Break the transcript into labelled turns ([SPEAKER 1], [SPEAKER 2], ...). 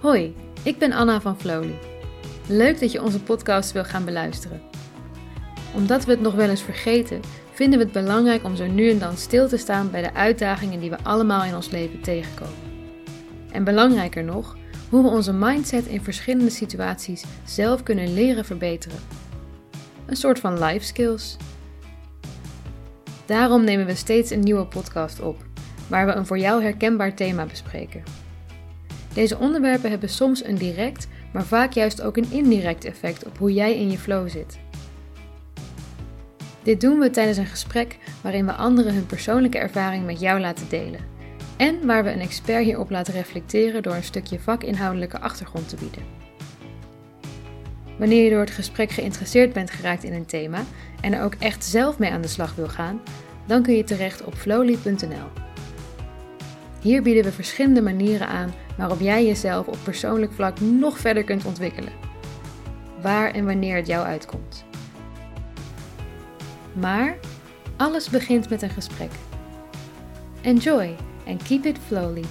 [SPEAKER 1] Hoi, ik ben Anna van Flowly. Leuk dat je onze podcast wil gaan beluisteren. Omdat we het nog wel eens vergeten, vinden we het belangrijk om zo nu en dan stil te staan bij de uitdagingen die we allemaal in ons leven tegenkomen. En belangrijker nog, hoe we onze mindset in verschillende situaties zelf kunnen leren verbeteren. Een soort van life skills. Daarom nemen we steeds een nieuwe podcast op, waar we een voor jou herkenbaar thema bespreken. Deze onderwerpen hebben soms een direct, maar vaak juist ook een indirect effect op hoe jij in je flow zit. Dit doen we tijdens een gesprek waarin we anderen hun persoonlijke ervaring met jou laten delen. En waar we een expert hierop laten reflecteren door een stukje vakinhoudelijke achtergrond te bieden. Wanneer je door het gesprek geïnteresseerd bent geraakt in een thema en er ook echt zelf mee aan de slag wil gaan, dan kun je terecht op flowly.nl. Hier bieden we verschillende manieren aan waarop jij jezelf op persoonlijk vlak nog verder kunt ontwikkelen. Waar en wanneer het jou uitkomt. Maar alles begint met een gesprek. Enjoy and keep it flowly.